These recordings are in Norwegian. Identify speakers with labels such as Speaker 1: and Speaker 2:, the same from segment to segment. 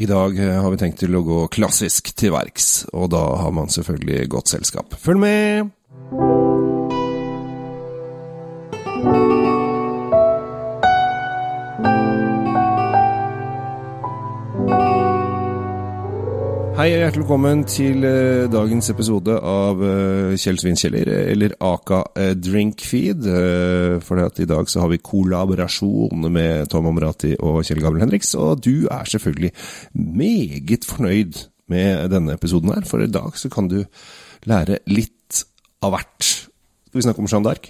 Speaker 1: I dag eh, har vi tenkt til å gå klassisk til verks, og da har man selvfølgelig godt selskap. Følg med! Hei og hjertelig velkommen til eh, dagens episode av eh, Kjell Svinkjeller, eller Aka eh, Drinkfeed. For at i dag så har vi kollaborasjon med Tom Amrati og Kjell Gabriel Henriks, og du er selvfølgelig meget fornøyd med denne episoden her, for i dag så kan du lære litt av hvert. Skal vi snakke om Jeanne d'Arc?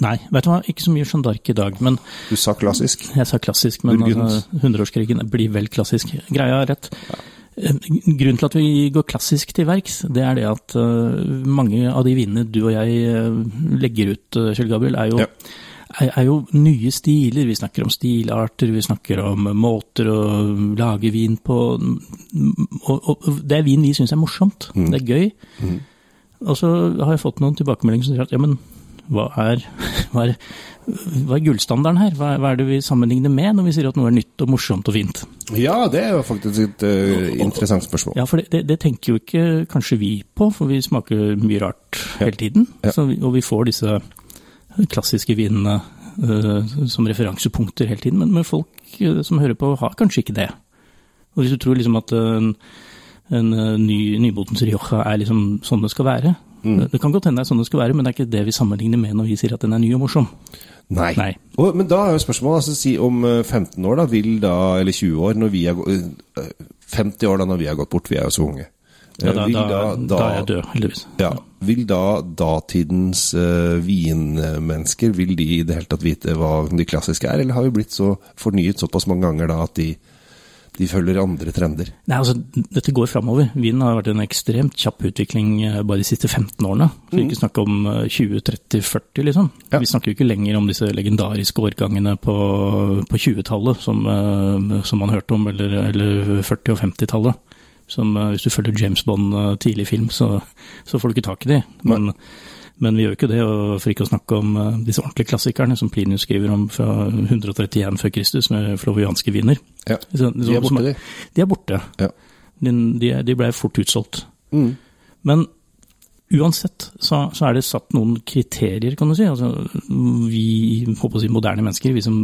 Speaker 2: Nei, vet du hva, ikke så mye Jeanne d'Arc i dag, men
Speaker 1: Du sa klassisk.
Speaker 2: Jeg sa klassisk, men altså, hundreårskrigen blir vel klassisk. Greia er rett. Eh, Grunnen til at vi går klassisk til verks, det er det at eh, mange av de vinene du og jeg eh, legger ut, uh, Kjell Gabriel, er jo,
Speaker 1: Ja.
Speaker 2: er, er jo nye stiler. Vi snakker om stilarter, vi snakker om måter å lage vin på. Og, og, det er vin vi syns er morsomt.
Speaker 1: Mm.
Speaker 2: Det er gøy. Og så har jeg fått noen tilbakemeldinger som sier at ja, men hva er, hva er, hva er gullstandarden her? Hva er, hva er det vi sammenligner med når vi sier at noe er nytt og morsomt og fint?
Speaker 1: Ja, det er jo faktisk et uh, interessant spørsmål.
Speaker 2: Ja, for det, det, det tenker jo ikke kanskje vi på, for vi smaker mye rart hele tiden.
Speaker 1: Ja.
Speaker 2: Vi, og vi får disse klassiske vinene uh, som referansepunkter hele tiden, men, men folk uh, som hører på, har kanskje ikke det. Og hvis du tror liksom at en, en ny, nymotens Rioja er liksom sånn det skal være, det kan godt hende det er sånn det skal være, men det er ikke det vi sammenligner med når vi sier at den er ny og morsom.
Speaker 1: Nei.
Speaker 2: Nei.
Speaker 1: Og, men da er jo spørsmålet, altså si om eh, 15 år da, vil da, eller 20 år, når vi er, eh, 50 år da når vi har gått bort, vi er jo så unge.
Speaker 2: Ja,
Speaker 1: Eh,
Speaker 2: da, da, da er jeg død, heldigvis.
Speaker 1: Ja, vil da datidens uh, vinmennesker, vil de i det hele tatt vite hva de klassiske er, eller har vi blitt så fornyet såpass mange ganger da at de, de følger andre trender?
Speaker 2: Nei, altså, Dette går framover. Vinen har vært en ekstremt kjapp utvikling eh, bare de siste 15 årene. Så vi ikke snakke om eh, 20, 30, 40, liksom.
Speaker 1: Ja.
Speaker 2: Vi snakker jo ikke lenger om disse legendariske årgangene på, på 20-tallet som, eh, som man hørte om, eller, eller 40- og 50-tallet. Som eh, Hvis du følger James Bond eh, tidlig film, så, så får du ikke tak i de. Men, men vi gjør ikke det, og for ikke å snakke om eh, disse ordentlige klassikerne som Plinius skriver om fra 131 før Kristus, med flovianske viner.
Speaker 1: Ja,
Speaker 2: Så-
Speaker 1: de er borte, de.
Speaker 2: De er borte.
Speaker 1: Ja.
Speaker 2: De, ble fort utsolgt.
Speaker 1: Mm.
Speaker 2: Men uansett så, så er det satt noen kriterier, kan du si. Altså, vi håper å si, moderne mennesker, vi som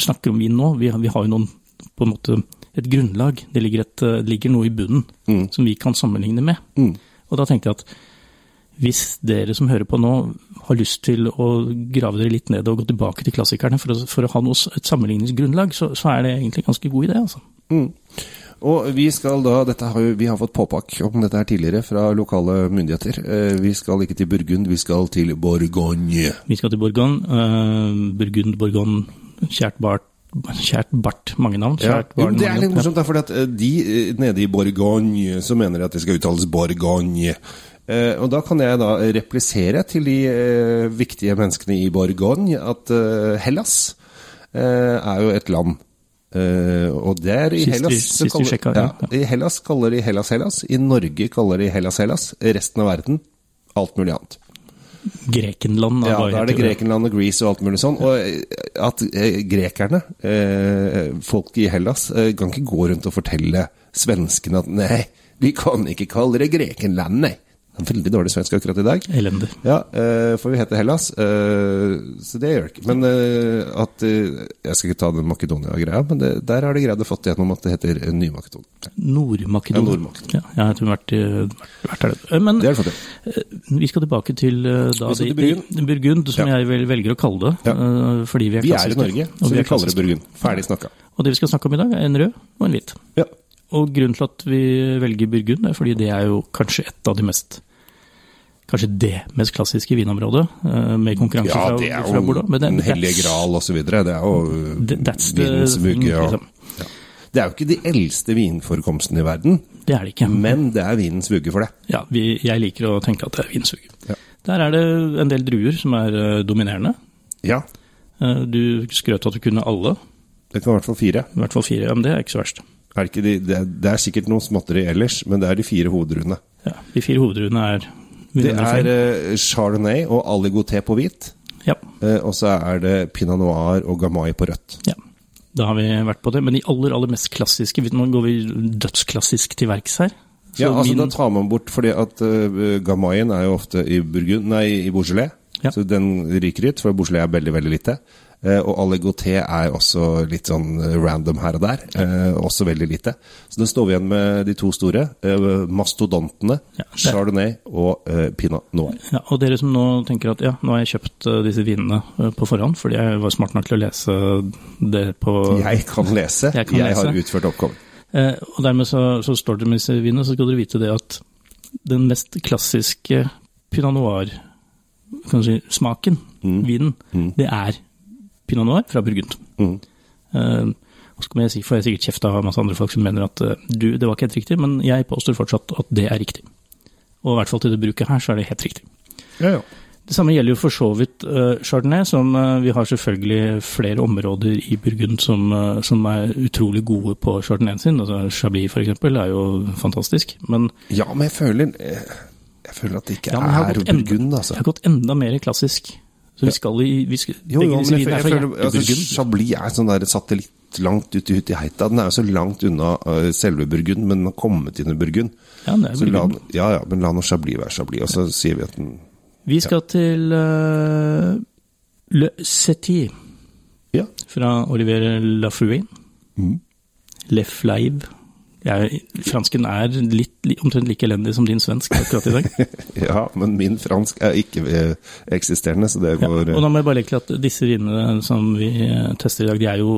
Speaker 2: snakker om vin nå, vi, har- vi har jo noen på en måte et grunnlag. Det ligger, et, ligger noe i bunnen
Speaker 1: Mm.
Speaker 2: som vi kan sammenligne med.
Speaker 1: Mm.
Speaker 2: Og da tenkte jeg at hvis dere som hører på nå har lyst til å grave dere litt ned og gå tilbake til klassikerne for å, for å ha noe, et sammenligningsgrunnlag, så, så er det egentlig en ganske god idé. altså.
Speaker 1: Mm. Og vi skal da, dette har jo, vi har fått påpakk om dette her tidligere fra lokale myndigheter. Eh, Vi skal ikke til Burgund, vi skal til Bourgogne.
Speaker 2: Vi skal til Bourgogne. Uh, Burgund, Bourgogne, kjært bart, kjært bart, mange navn. Kjært barn, ja,
Speaker 1: det er litt morsomt, for eh, de eh, nede i Bourgogne så mener de at det skal uttales Bourgogne. Eh, og da kan jeg da replisere til de eh, viktige menneskene i Borgogne at eh, Hellas eh, er jo et land. Eh, og der i
Speaker 2: Sist vi-
Speaker 1: Hellas
Speaker 2: sist vi sjekket,
Speaker 1: ja,
Speaker 2: ja.
Speaker 1: I Hellas kaller de Hellas Hellas. I Norge kaller de Hellas Hellas. Resten av verden alt mulig annet.
Speaker 2: Grekenland.
Speaker 1: Ja, da er det Grekenland og Greece og alt mulig sånn. Og at grekerne, folk i Hellas, kan ikke gå rundt og fortelle svenskene at nei, vi kan ikke kalle det Grekenland, nei. Veldig dårlig svensk akkurat i dag.
Speaker 2: Elendig.
Speaker 1: Ja, eh, for vi heter Hellas, eh, så det gjør det ikke. Men eh, at Jeg skal ikke ta den Makedonia-greia, men det, der har de greid å få gjennom at det heter Ny-Makedonia.
Speaker 2: Nord-Makedonia.
Speaker 1: Ja, Nord-Makedonia.
Speaker 2: Ja, jeg tror ikke vært, vært der. Men
Speaker 1: Det
Speaker 2: det vi skal tilbake til da,
Speaker 1: Vi skal til Burgund.
Speaker 2: de- Burgund, som
Speaker 1: Ja.
Speaker 2: jeg vel velger å kalle det.
Speaker 1: Ja.
Speaker 2: Fordi vi er
Speaker 1: Vi er i. Norge, så
Speaker 2: vi
Speaker 1: vi
Speaker 2: er
Speaker 1: kaller det. Burgund. Ferdig snakka.
Speaker 2: Og det vi skal snakke om i dag, er en rød og en hvit.
Speaker 1: Ja.
Speaker 2: Og grunnen til at vi velger Burgund, er fordi det er jo kanskje et av de mest Kanskje det mest klassiske vinområdet, eh, med konkurranse
Speaker 1: Ja,
Speaker 2: fra,
Speaker 1: er
Speaker 2: fra Bordeaux.
Speaker 1: jo
Speaker 2: Men det-
Speaker 1: Den hellige gral videre. Det er jo vinens vugge. Og,
Speaker 2: liksom.
Speaker 1: det er jo ikke de eldste vinforekomstene i verden,
Speaker 2: Det er det ikke.
Speaker 1: men det er vinens vugge for det.
Speaker 2: Ja, vi, jeg liker å tenke at det er vinsuge.
Speaker 1: Ja.
Speaker 2: Der er det en del druer som er eh, dominerende.
Speaker 1: Ja,
Speaker 2: Eh, du skrøt at du kunne alle,
Speaker 1: det kan i hvert fall fire.
Speaker 2: i hvert fall fire. Ja, men det er ikke så verst.
Speaker 1: Er det, ikke de, det, er, det er sikkert noe småtteri ellers, men det er de fire hovedruene.
Speaker 2: Ja, de fire hovedruene er
Speaker 1: Det er uh, Chardonnay og Aligoté på hvit,
Speaker 2: Ja.
Speaker 1: Uh, og så er det Pinot Noir og Gamay på rødt.
Speaker 2: ja. da har vi vært på det. Men de aller, aller mest klassiske, nå går vi dødsklassisk til verks her. Så
Speaker 1: Ja, altså
Speaker 2: min-
Speaker 1: Da tar man bort fordi at uh, Gamayen er jo ofte i Burgund, nei, i Beaujolais.
Speaker 2: Ja.
Speaker 1: Så den ryker ut, for Beaujolais er veldig, veldig lite. Eh, og Allegoté er også litt sånn eh, random her og der. eh, også veldig lite. Så det står vi igjen med de to store. mastodontene,
Speaker 2: Ja,
Speaker 1: Chardonnay og Pinot Noir.
Speaker 2: Ja, og dere som nå tenker at ja, nå har jeg kjøpt disse vinene på forhånd, fordi jeg var smart nok til å lese det på
Speaker 1: Jeg kan lese.
Speaker 2: Jeg
Speaker 1: Jeg,
Speaker 2: kan
Speaker 1: har utført oppgaven.
Speaker 2: Og dermed så, så står det med disse vinene, så skal dere vite det at den mest klassiske pinot noir-smaken,
Speaker 1: Mm.
Speaker 2: vinen,
Speaker 1: Mm.
Speaker 2: det er pinot noir fra Burgund.
Speaker 1: Mm.
Speaker 2: Uh, skal jeg si, får jeg sikkert kjeft av masse andre folk som mener at uh, du, det var ikke helt riktig, men jeg påstår fortsatt at det er riktig. Og i hvert fall til det bruket her, så er det helt riktig.
Speaker 1: Ja, ja.
Speaker 2: Det samme gjelder jo for så vidt uh, Chardonnay, som uh, vi har selvfølgelig flere områder i Burgund som, uh, som er utrolig gode på chardonnayen sin. Altså Chablis eksempel er jo fantastisk. Men
Speaker 1: ja, men jeg føler Jeg føler at det ikke
Speaker 2: Ja,
Speaker 1: er
Speaker 2: enda-
Speaker 1: Burgund,
Speaker 2: jeg
Speaker 1: Det
Speaker 2: har gått enda mer klassisk. Så vi skal i vi skal,
Speaker 1: Jo, jo, men jeg,
Speaker 2: jeg,
Speaker 1: jeg,
Speaker 2: er
Speaker 1: føler altså. Chablis er sånn der satellitt langt ute i Heita. Den er jo så langt unna uh, selve Burgund, men den har kommet inn i Burgund.
Speaker 2: Ja, den er
Speaker 1: Så la, ja, ja, men la nå Chablis være Chablis, og så sier vi at den
Speaker 2: Vi skal til uh, Le Setti
Speaker 1: Ja.
Speaker 2: fra Olivier Lafrouin.
Speaker 1: Mm.
Speaker 2: Le Fleive. Jeg, fransken er litt, omtrent like elendig som din svensk akkurat i dag.
Speaker 1: ja, men min fransk er ikke øh, eksisterende, så det
Speaker 2: Ja,
Speaker 1: går
Speaker 2: og da må jeg bare legge til at disse vinene som vi eh, tester i dag, de er jo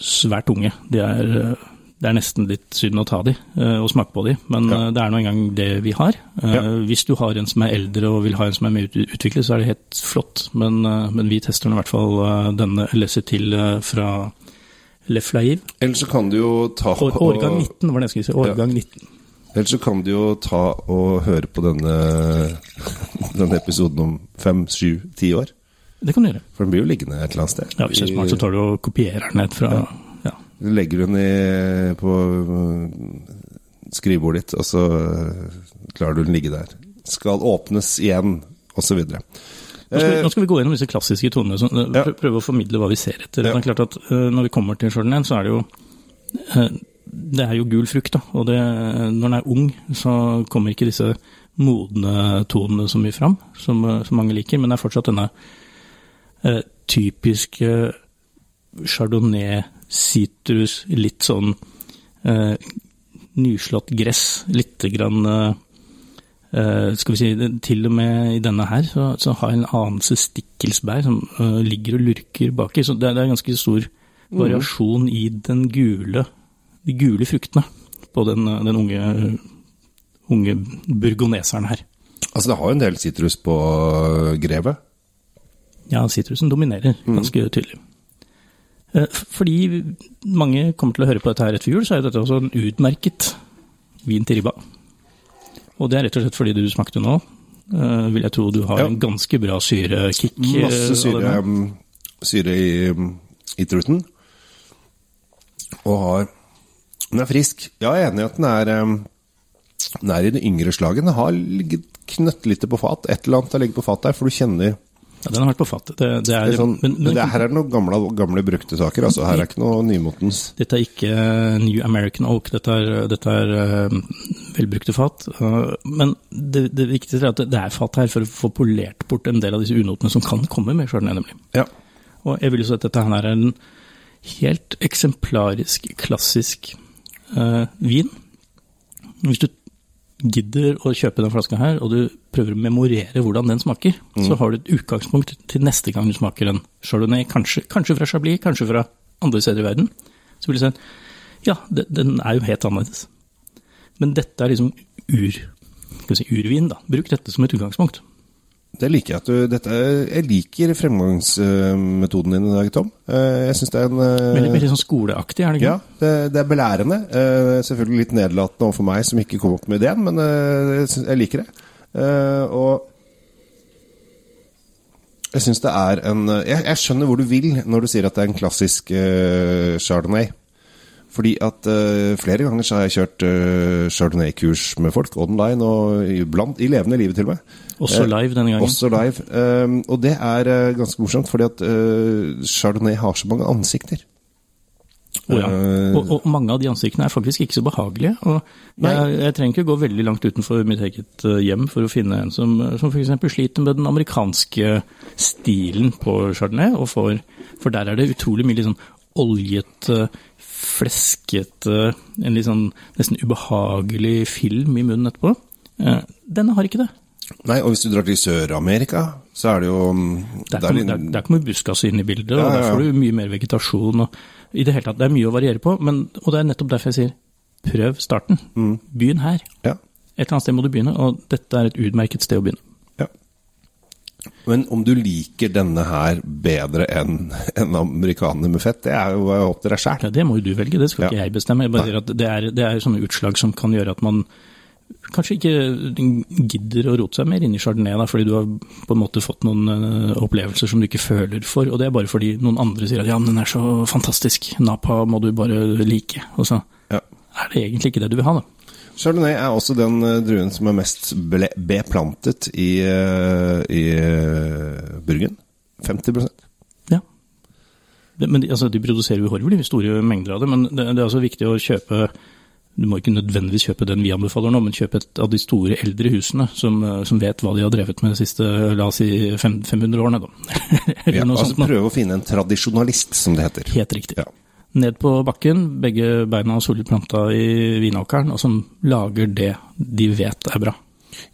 Speaker 2: svært unge. De er, eh, det er nesten litt synd å ta de eh, og smake på de, men
Speaker 1: Ja.
Speaker 2: eh, det er nå engang det vi har. Eh,
Speaker 1: Ja.
Speaker 2: Hvis du har en som er eldre og vil ha en som er mer utviklet, så er det helt flott. Men, eh, men vi tester nå i hvert fall eh, denne Lesser til eh, fra Le
Speaker 1: Eller så kan du jo ta
Speaker 2: År, årgang 19 var det jeg skulle si. Årgang 19.
Speaker 1: Eller så kan du jo ta og høre på denne, denne episoden om fem, sju, ti år.
Speaker 2: Det kan du gjøre.
Speaker 1: For den blir jo liggende et eller annet sted.
Speaker 2: Ja, Hvis du er smart, så tar du og kopierer den ned fra ja.
Speaker 1: Du legger den i, på øh, skrivebordet ditt, og så klarer du den ligge der. Skal åpnes igjen, osv.
Speaker 2: Nå skal, vi, nå skal vi gå gjennom disse klassiske tonene, og eh,
Speaker 1: Ja.
Speaker 2: prøve å formidle hva vi ser etter.
Speaker 1: Ja.
Speaker 2: Det er klart at eh, Når vi kommer til chardonnayen, så er det jo eh, Det er jo gul frukt, da. Og det, når den er ung, så kommer ikke disse modne tonene så mye fram, som, eh, som mange liker. Men det er fortsatt denne eh, typiske chardonnay, sitrus, litt sånn eh, nyslått gress, lite grann eh, Eh, skal vi si, Til og med i denne her så, så har jeg en anelse stikkelsbær som uh, ligger og lurker baki. Så det, det er ganske stor variasjon i den gule, de gule fruktene på den, eh, den unge, unge burgoneseren her.
Speaker 1: Altså, det har jo en del sitrus på grevet.
Speaker 2: Ja, sitrusen dominerer ganske tydelig. Eh, Fordi mange kommer til å høre på dette her etter jul, så er dette også en utmerket vin til ribba. Og det er rett og slett fordi du smakte nå, eh, vil jeg tro du har
Speaker 1: Ja.
Speaker 2: en ganske bra syrekick. eh,
Speaker 1: Masse syre, um, syre i, um, i truten. Og har Den er frisk. Ja, jeg er enig i at den er um, Den er i det yngre slaget. Den har ligget knøttlite på fat. Et eller annet har ligget på fat der, for du kjenner
Speaker 2: Ja, den har vært på fatet. Det, det er,
Speaker 1: det er sånn,
Speaker 2: men,
Speaker 1: men, det, Her er noen gamle, gamle brukte saker. Altså, her er ikke noe nymotens.
Speaker 2: Dette er ikke New American Oak, dette er, dette er eh, velbrukte fat. Eh, men det, det viktigste er at det er fat her for å få polert bort en del av disse unotene som kan komme med chardonnay, nemlig.
Speaker 1: Ja.
Speaker 2: Og jeg vil jo si at dette her er en helt eksemplarisk, klassisk uh, vin. Hvis du gidder å kjøpe den flaska her, og du prøver å memorere hvordan den smaker, så har du et utgangspunkt til neste gang du smaker en chardonnay, kanskje, kanskje fra Chablis, kanskje fra andre steder i verden. Så vil du si ja, de- den er jo helt annerledes. Men dette er liksom ur, skal vi si, urvin, da. Bruk dette som et utgangspunkt.
Speaker 1: Det liker jeg at du dette, Jeg liker fremgangsmetoden din i dag, Tom. Eh, Jeg syns det er en eh,
Speaker 2: Veldig, veldig sånn skoleaktig, er det ikke?
Speaker 1: Ja, det, det er belærende. Eh, selvfølgelig litt nedlatende overfor meg som ikke kom opp med ideen, men jeg, jeg liker det. Og jeg syns det er en jeg, jeg skjønner hvor du vil når du sier at det er en klassisk chardonnay. Fordi at uh, flere ganger så har jeg kjørt uh, chardonnay-kurs med folk online, og iblant i levende livet til og med.
Speaker 2: Også
Speaker 1: Eh,
Speaker 2: live denne gangen.
Speaker 1: Også live. Um, og det er uh, ganske morsomt, fordi at uh, chardonnay har så mange ansikter.
Speaker 2: Å ja. Og, og mange av de ansiktene er faktisk ikke så behagelige. og jeg, jeg trenger ikke gå veldig langt utenfor mitt eget hjem for å finne en som, som f.eks. sliter med den amerikanske stilen på chardonnay. Og for, for der er det utrolig mye litt sånn oljete, fleskete, en litt sånn nesten ubehagelig film i munnen etterpå. Eh, Denne har ikke det.
Speaker 1: Nei, og hvis du drar til Sør-Amerika, så er det jo mm,
Speaker 2: Der kommer, der, der kommer buskas inn i bildet,
Speaker 1: Ja,
Speaker 2: og der får du mye mer vegetasjon. Og i det hele tatt, Det er mye å variere på, men, og det er nettopp derfor jeg sier prøv starten.
Speaker 1: Mm.
Speaker 2: Begynn her.
Speaker 1: ja,
Speaker 2: Et eller annet sted må du begynne, og dette er et utmerket sted å begynne.
Speaker 1: Ja. Men om du liker denne her bedre enn en amerikaner med fett, det er jo opp til deg sjæl.
Speaker 2: Ja, Det må jo du velge, det skal ikke jeg bestemme. Jeg bare sier at det er, det er sånne utslag som kan gjøre at man kanskje ikke gidder å rote seg mer inn i chardonnay, da, fordi du har på en måte fått noen eh, opplevelser som du ikke føler for. Og det er bare fordi noen andre sier at ja, men den er så fantastisk, Napa må du bare like. Og så
Speaker 1: Ja.
Speaker 2: er det egentlig ikke det du vil ha, da.
Speaker 1: Chardonnay er også den eh, druen som er mest beplantet i, eh, i eh, Burgen. 50%
Speaker 2: Ja. Det, men de, altså, de produserer uhorvelig store mengder av det, men det, det er altså viktig å kjøpe Du må ikke nødvendigvis kjøpe den vi anbefaler nå, men kjøpe et av de store eldre husene som, som vet hva de har drevet med de siste la oss si, 500 årene. Da.
Speaker 1: Ja, altså prøve å finne en tradisjonalist, som det heter.
Speaker 2: Helt riktig.
Speaker 1: Ja.
Speaker 2: Ned på bakken, begge beina solid planta i vinåkeren, og som lager det de vet er bra.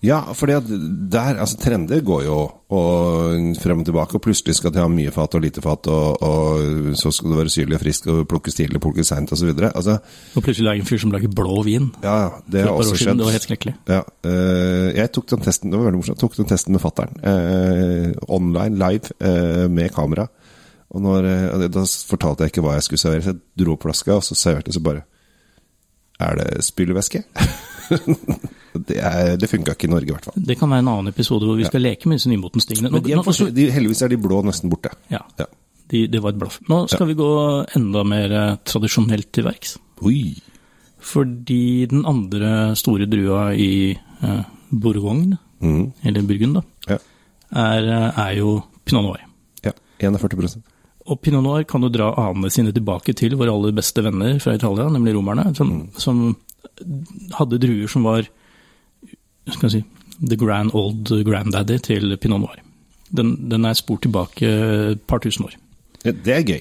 Speaker 1: Ja, fordi at der, altså trender går jo og frem og tilbake, og plutselig skal de ha mye fat og lite fat, og, og så skal det være syrlig og frisk og plukkes tidlig plukkes seint osv. Altså,
Speaker 2: Og plutselig er det en fyr som lager blå vin.
Speaker 1: ja, det har også skjedd.
Speaker 2: Det var helt skrekkelig.
Speaker 1: Ja, eh, jeg tok den testen, det var veldig morsomt, jeg tok den testen med fatteren, eh, online, live, eh, med kamera. Og når, eh, da fortalte jeg ikke hva jeg skulle servere, så jeg dro opp flaska, og så serverte jeg så bare Er det spylevæske? det er, det funka ikke i Norge, i hvert fall.
Speaker 2: Det kan være en annen episode hvor vi skal leke med disse nymotens tingene.
Speaker 1: Nå, er, forskjell- de, heldigvis er de blå nesten borte.
Speaker 2: ja,
Speaker 1: Ja.
Speaker 2: de, det var et blaff. Nå skal vi gå enda mer eh, tradisjonelt til verks.
Speaker 1: Oi.
Speaker 2: Fordi den andre store drua i eh, Bourgogne,
Speaker 1: mm.
Speaker 2: eller Burgund, da,
Speaker 1: Ja.
Speaker 2: er, eh, er jo pinot noir.
Speaker 1: ja. 41
Speaker 2: Og pinot noir kan jo dra anene sine tilbake til våre aller beste venner fra Italia, nemlig romerne, som, som hadde druer som var skal si, the grand old granddaddy til pinot noir. Den, den er spurt tilbake et par tusen år.
Speaker 1: Det er gøy.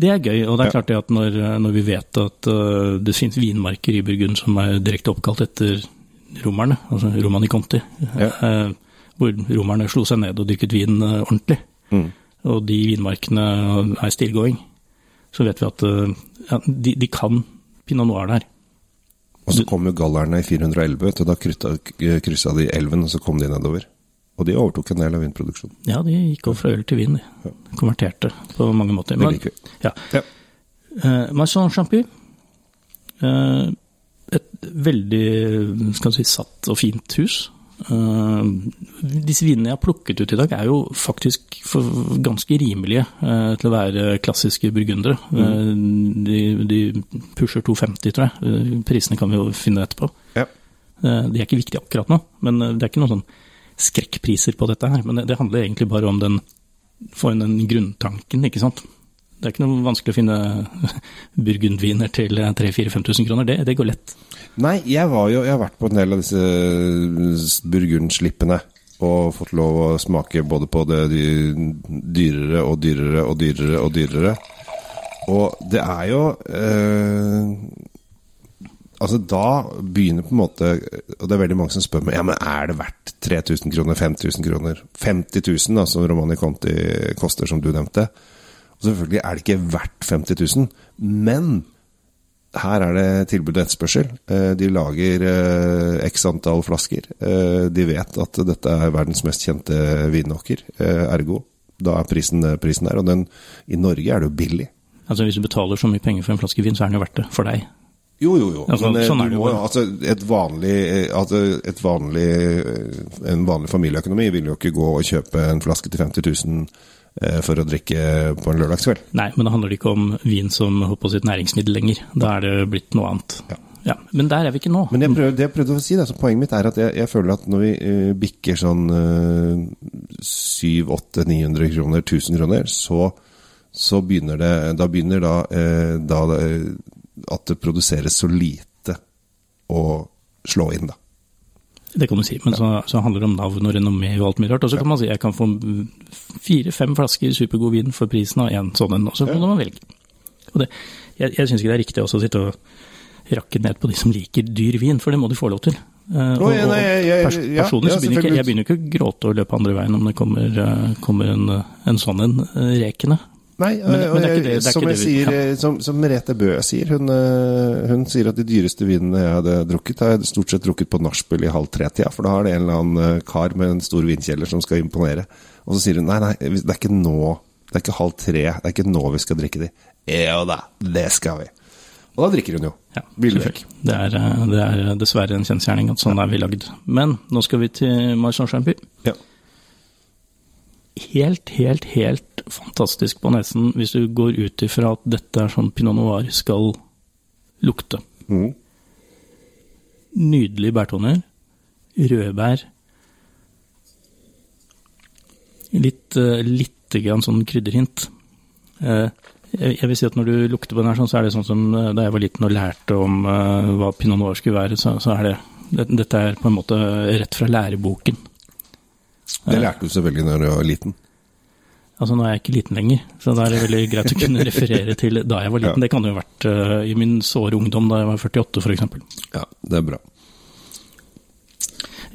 Speaker 2: Det er gøy, og det er klart det at når, når vi vet at uh, det finnes vinmarker i Burgund som er direkte oppkalt etter romerne, altså Romani Conti,
Speaker 1: Ja.
Speaker 2: eh, hvor romerne slo seg ned og dyrket vin eh, ordentlig,
Speaker 1: Mm.
Speaker 2: Og de vinmarkene er still going, så vet vi at eh, ja, de, de kan pinot noir der.
Speaker 1: Og så kom jo gallerne i 411, og da krytta, kryssa de elven, og så kom de nedover. Og de overtok en del av vinproduksjonen.
Speaker 2: Ja, de gikk over fra øl til vin, de. Konverterte på mange måter.
Speaker 1: Det liker vi.
Speaker 2: Ja.
Speaker 1: Ja.
Speaker 2: Uh, Marcin Champy. uh, et veldig skal vi si, satt og fint hus. Eh, disse vinene jeg har plukket ut i dag, er jo faktisk ganske rimelige eh, til å være klassiske burgundere. Eh, de, de pusher 250, tror jeg. Prisene kan vi jo finne etterpå.
Speaker 1: Ja.
Speaker 2: De er ikke viktige akkurat nå, men det er ikke noen sånn skrekkpriser på dette her. Men det, handler egentlig bare om den få inn den grunntanken, ikke sant. Det er ikke noe vanskelig å finne burgundviner til 3000-5000 kroner. Det, det går lett.
Speaker 1: Nei, jeg, jo, jeg har vært på en del av disse burgundslippene. Og fått lov å smake både på det dyrere og dyrere og dyrere og dyrere. Og det er jo eh, Altså, da begynner på en måte Og det er veldig mange som spør meg Ja, men er det verdt 3000 kroner, 5000 kroner, 50 000, da, som Romani Conti koster, som du nevnte? Og selvfølgelig er det ikke verdt 50 000, men her er det tilbud og etterspørsel. Eh, De lager eh, x antall flasker. Eh, De vet at dette er verdens mest kjente vinåker, ergo. Da er prisen prisen der. og den, i Norge er det jo billig.
Speaker 2: Altså Hvis du betaler så mye penger for en flaske vin, så er den jo verdt det for deg.
Speaker 1: Jo, jo, jo.
Speaker 2: Altså,
Speaker 1: Men
Speaker 2: sånn er det jo
Speaker 1: altså, et vanlig, altså, et vanlig, en vanlig familieøkonomi vil jo ikke gå og kjøpe en flaske til 50 000 eh, for å drikke på en lørdagskveld.
Speaker 2: Nei, men da handler det ikke om vin som håper på å næringsmiddel lenger. Da er det blitt noe annet.
Speaker 1: Ja.
Speaker 2: Ja, Men der er vi ikke nå.
Speaker 1: Men jeg prøvde, det jeg prøvde å si, da, poenget mitt er at jeg, jeg føler at når vi uh, bikker sånn uh, 700-800-900 kroner, 1000 kroner, så så begynner det Da begynner da, uh, da det, at det produseres så lite å slå inn, da.
Speaker 2: Det kan du si, men så, så handler det om navn og renommé og alt mye rart. Og så kan man si jeg kan få fire-fem flasker supergod vin for prisen av én sånn en, og så må man velge. Og det, jeg jeg syns ikke det er riktig også å sitte og rakke ned på de som liker dyr vin, for det må de få lov til. Eh, og,
Speaker 1: jeg-
Speaker 2: pers personlig så begynner ikke, jeg begynner ikke å gråte og løpe andre veien om det kommer, eh, kommer en, en sånn en eh, rekende.
Speaker 1: Nei,
Speaker 2: Men- men
Speaker 1: og
Speaker 2: det er ikke det- det er
Speaker 1: som,
Speaker 2: ikke
Speaker 1: jeg
Speaker 2: det vi-
Speaker 1: sier,
Speaker 2: ja.
Speaker 1: eh, som, som Merete Bø sier, hun, eh, hun sier at de dyreste vinene jeg hadde drukket, har jeg stort sett drukket på nachspiel i halv tre-tida, for da har det en eller annen eh, kar med en stor vinkjeller som skal imponere. Og så sier hun nei, nei, det er ikke nå, det er ikke halv tre, det er ikke nå vi skal drikke de. Ja da, det skal vi. Og da drikker hun jo.
Speaker 2: Ja,
Speaker 1: Billig
Speaker 2: det, eh, det er dessverre en kjensgjerning at sånn er vi lagd. Men nå skal vi til Marsan Champy.
Speaker 1: Ja.
Speaker 2: Helt, helt, helt fantastisk på nesen hvis du går ut ifra at dette er sånn pinot noir skal lukte.
Speaker 1: Mm.
Speaker 2: Nydelige bærtoner. Rødbær. Litt, eh, litt grann sånn krydderhint. Eh, Jeg vil si at når du lukter på den her, sånn, så er det sånn som eh, da jeg var liten og lærte om hva pinot noir skulle være, så, så er det, det Dette er på en måte rett fra læreboken.
Speaker 1: Det lærte du selvfølgelig når du var liten.
Speaker 2: Altså Nå er jeg ikke liten lenger, så da er det veldig greit å kunne referere til da jeg var liten.
Speaker 1: Ja.
Speaker 2: Det kan jo ha vært uh, i min såre ungdom, da jeg var 48 f.eks.
Speaker 1: Ja, det er bra.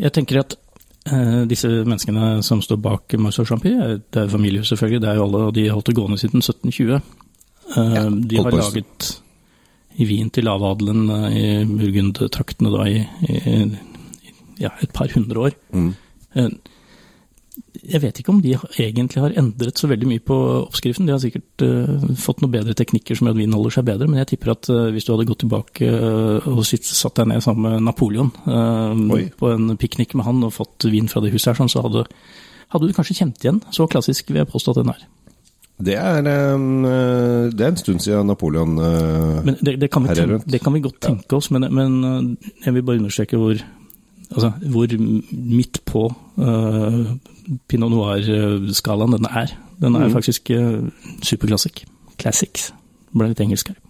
Speaker 2: Jeg tenker at uh, disse menneskene som står bak Marceau Champy, eh, det er familie selvfølgelig, det er jo alle, og de har holdt det gående siden 1720. Eh, de har laget i vin til lavadelen i Burgund-traktene da i, i, i ja, et par hundre år.
Speaker 1: Mm.
Speaker 2: Jeg vet ikke om de egentlig har endret så veldig mye på oppskriften. De har sikkert uh, fått noen bedre teknikker som gjør at vinen holder seg bedre, men jeg tipper at uh, hvis du hadde gått tilbake uh, og satt deg ned sammen med Napoleon på en piknik med han og fått vin fra det huset her, sånn, så hadde, hadde du kanskje kjent igjen. Så klassisk vil jeg påstå at den er.
Speaker 1: Det er, det er en stund siden Napoleon
Speaker 2: Men det, det, kan, tenke, det kan vi godt tenke oss, men, men jeg vil bare understreke hvor, altså, hvor midt på pinot noir-skalaen denne er. Den er
Speaker 1: mm.
Speaker 2: faktisk uh, superklassisk. Classics. Ble litt engelsk her.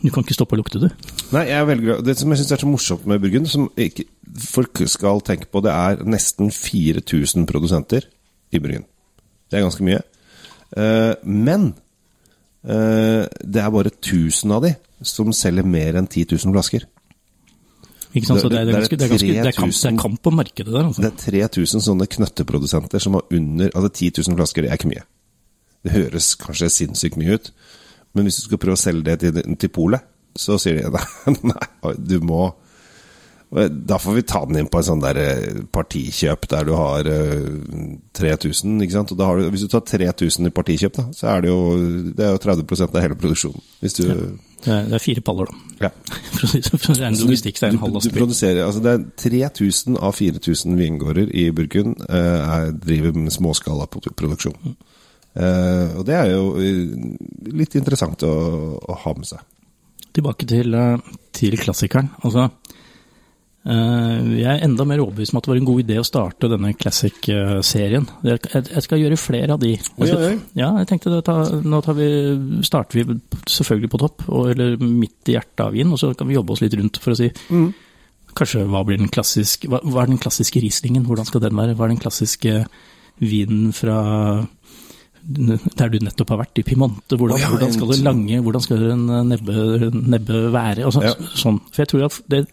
Speaker 2: Du kan ikke stoppe å lukte det.
Speaker 1: Nei, jeg velger Det som jeg syns er så morsomt med Burgund, som ikke folk skal tenke på, det er nesten 4000 produsenter i Burgund. Det er ganske mye. Eh, men eh, det er bare 1000 av de som selger mer enn 10 000 flasker.
Speaker 2: Ikke sant? Så det, er, det, ganske, det, er ganske, det, er kamp, det er kamp på markedet der. Altså.
Speaker 1: Det er 3000 sånne knøtteprodusenter som har under Altså 10 000 flasker, det er ikke mye. Det høres kanskje sinnssykt mye ut, men hvis du skal prøve å selge det til, til polet, så sier de nei, nei, du må Da får vi ta den inn på en sånn der eh, partikjøp der du har eh, 3000, ikke sant. Du, hvis du tar 3000 i partikjøp, da, så er det jo, det er jo 30% av hele produksjonen. Hvis du
Speaker 2: er, det er fire paller, da.
Speaker 1: ja.
Speaker 2: For å si- for å si en
Speaker 1: Så
Speaker 2: logistikk, så er det en halv lastebil.
Speaker 1: du produserer, altså det er 3000 av 4000 vingårder i Burgund eh, er, driver med småskalaproduksjon.
Speaker 2: Mm.
Speaker 1: Eh, og det er jo eh, litt interessant å, å ha med seg.
Speaker 2: Tilbake til, til klassikeren. Altså, jeg er enda mer overbevist om at det var en god idé å starte denne classic-serien. Jeg, jeg skal gjøre flere av de.
Speaker 1: Oi, oi.
Speaker 2: Ja, jeg tenkte det, ta, nå vi, starter vi selvfølgelig på topp, og, eller midt i hjertet av vin, og så kan vi jobbe oss litt rundt for å si
Speaker 1: Mm.
Speaker 2: Kanskje hva blir den klassiske hva, hva er den klassiske Rieslingen? Hvordan skal den være? Hva er den klassiske vinen fra der du nettopp har vært, i Piemonte? Hvordan,
Speaker 1: oh, ja,
Speaker 2: hvordan skal det lange, hvordan skal en nebbe, nebbe være? Og så,
Speaker 1: Ja.
Speaker 2: sånn. For jeg tror at det,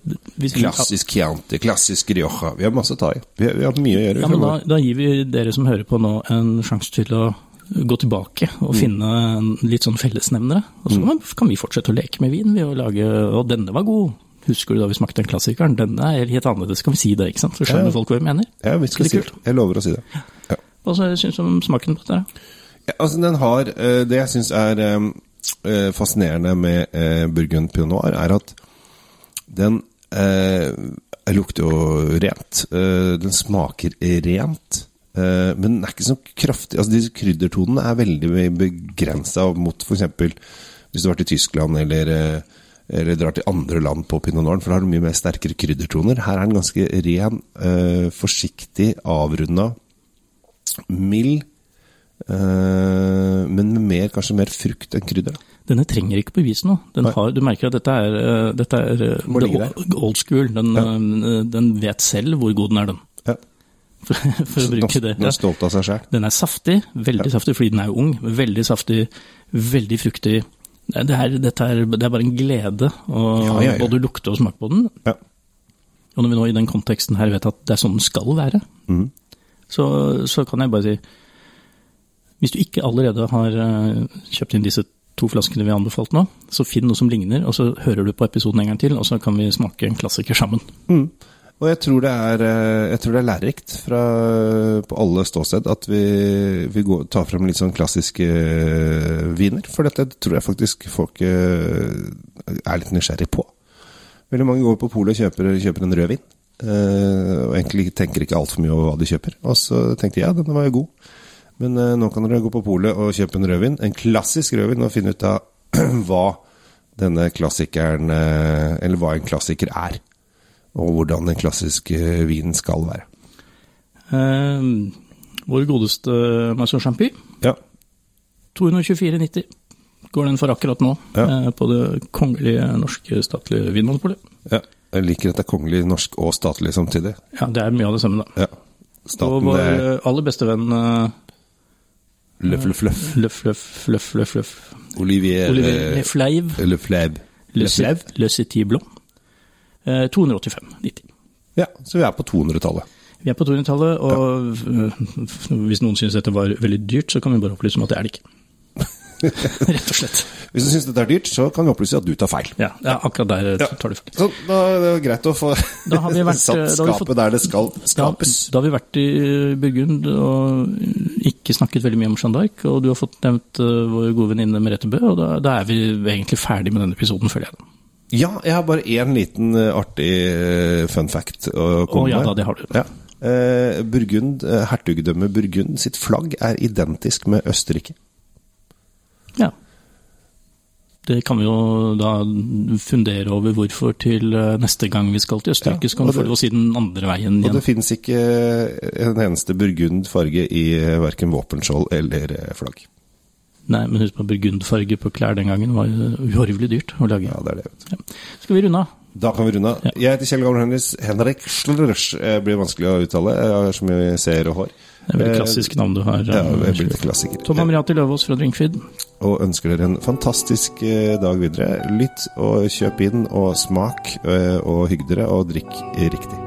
Speaker 1: Klassisk Chianti, klassisk Rioja. Vi har masse å ta i. Vi, har- vi har mye å gjøre.
Speaker 2: Ja, men da, da gir vi dere som hører på nå en sjanse til å gå tilbake og
Speaker 1: Mm.
Speaker 2: finne litt sånn fellesnevnere. Og så kan- kan vi fortsette å leke med vin ved å lage Og denne var god. Husker du da vi smakte den klassikeren? Denne er helt annerledes. Kan vi si det, ikke sant? Så skjønner
Speaker 1: Ja.
Speaker 2: folk hva vi mener.
Speaker 1: ja, vi skal si det. Jeg lover å si det.
Speaker 2: Hva syns du om smaken på dette?
Speaker 1: Ja, altså den har eh, Det jeg syns er eh, eh, fascinerende med Burgund Pinot Noir, er at den lukter jo rent. Den smaker rent. men den er ikke så kraftig. Altså Disse kryddertonene er veldig begrensa mot f.eks. hvis du har vært i Tyskland eller eller drar til andre land på pinot noir, for da har du mye mer sterkere kryddertoner. Her er den ganske ren, øh, forsiktig, avrunda. Mild, eh, men med mer, kanskje mer frukt enn krydder.
Speaker 2: Denne trenger ikke bevise noe. Den har, du merker at dette er, eh, dette er eh, old school. Den, ja. den vet selv hvor god den er, den.
Speaker 1: Ja.
Speaker 2: For, for å bruke det.
Speaker 1: Den er stolt av seg sjøl.
Speaker 2: Den er saftig, veldig saftig fordi den er jo ung. Veldig saftig, veldig fruktig. Det er, dette er, det er bare en glede å
Speaker 1: Ja, ja, ja.
Speaker 2: både lukte og smake på den.
Speaker 1: Ja.
Speaker 2: Og når vi nå i den konteksten her vet at det er sånn den skal være,
Speaker 1: Mhm.
Speaker 2: Så, så kan jeg bare si Hvis du ikke allerede har eh, kjøpt inn disse to flaskene vi har anbefalt nå, så finn noe som ligner, og så hører du på episoden en gang til, og så kan vi smake en klassiker sammen.
Speaker 1: Mm. Og jeg tror det er, eh, jeg tror det er lærerikt fra, på alle ståsted at vi, vi går, tar frem litt sånn klassiske eh, viner. For dette tror jeg faktisk folk er litt nysgjerrig på. Veldig mange går på polet og kjøper, kjøper en rødvin. eh, og egentlig tenker ikke altfor mye over hva de kjøper. Og så tenkte jeg ja, denne var jo god. Men eh, nå kan dere gå på polet og kjøpe en rødvin, en klassisk rødvin, og finne ut av hva denne klassikeren eh, Eller hva en klassiker er og hvordan den klassiske vinen skal være.
Speaker 2: Eh, vår godeste Marceau Champy,
Speaker 1: Ja.
Speaker 2: 224,90 går den for akkurat nå
Speaker 1: Ja.
Speaker 2: eh, på det kongelige norske statlige vinmonopolet.
Speaker 1: ja. Jeg liker at det er kongelig, norsk og statlig samtidig.
Speaker 2: Ja, det er mye av det samme, da.
Speaker 1: Ja.
Speaker 2: Og vår
Speaker 1: er
Speaker 2: eh, aller beste venn eh,
Speaker 1: løff, løff, løff.
Speaker 2: Løff, løff, løff, løff, løff.
Speaker 1: Olivier
Speaker 2: Olivier
Speaker 1: eh,
Speaker 2: Lefleiv.
Speaker 1: Le Fleiv.
Speaker 2: Le
Speaker 1: Fleiv.
Speaker 2: Le City Blom. Eh, 285,90.
Speaker 1: Ja, så vi er på 200-tallet.
Speaker 2: Vi er på 200-tallet, og ja. hvis noen syns dette var veldig dyrt, så kan vi bare opplyse om at det er det ikke. Rett og slett.
Speaker 1: Hvis du syns dette er dyrt, så kan vi opplyse at du tar feil.
Speaker 2: Ja, ja akkurat der
Speaker 1: Ja.
Speaker 2: tar du feil.
Speaker 1: Så da er det greit å få
Speaker 2: Da har vi vært-
Speaker 1: satt
Speaker 2: da vi
Speaker 1: skapet
Speaker 2: fått-
Speaker 1: der det skal skapes.
Speaker 2: da har vi vært i Burgund og ikke snakket veldig mye om Jeanne d'Arc, og du har fått nevnt vår gode venninne Merete Bø, og da, da er vi egentlig ferdig med denne episoden, føler jeg.
Speaker 1: Ja, jeg har bare én liten eh, artig eh, fun fact å
Speaker 2: komme
Speaker 1: komme
Speaker 2: ja
Speaker 1: med.
Speaker 2: da, det har du.
Speaker 1: Ja. Eh, Burgund, eh, Hertugdømmet Burgund sitt flagg er identisk med Østerrike.
Speaker 2: Ja. Det kan vi jo da fundere over hvorfor til øh, neste gang vi skal til Østerrike,
Speaker 1: Ja,
Speaker 2: så kan
Speaker 1: vi
Speaker 2: lov å si den andre veien igjen.
Speaker 1: Og det finnes ikke en eneste burgund farge i verken våpenskjold eller eh, flagg.
Speaker 2: Nei, men husk på burgundfarge på klær den gangen var uhorvelig dyrt å lage.
Speaker 1: Ja, det er det. vet du.
Speaker 2: Skal vi runde av?
Speaker 1: Da kan vi runde av.
Speaker 2: Ja.
Speaker 1: Jeg heter Kjell Gamle Henris. Henrik Schlrsch eh, blir vanskelig å uttale. Jeg har så mye seer og hår.
Speaker 2: Det er et veldig klassisk navn du har.
Speaker 1: Ja,
Speaker 2: eh,
Speaker 1: jeg blir klassiker.
Speaker 2: Tom Amriati Løvaas fra Drinkfeed
Speaker 1: og ønsker dere en fantastisk eh, dag videre. Lytt og kjøp inn, og smak eh, og hygg dere, og drikk riktig.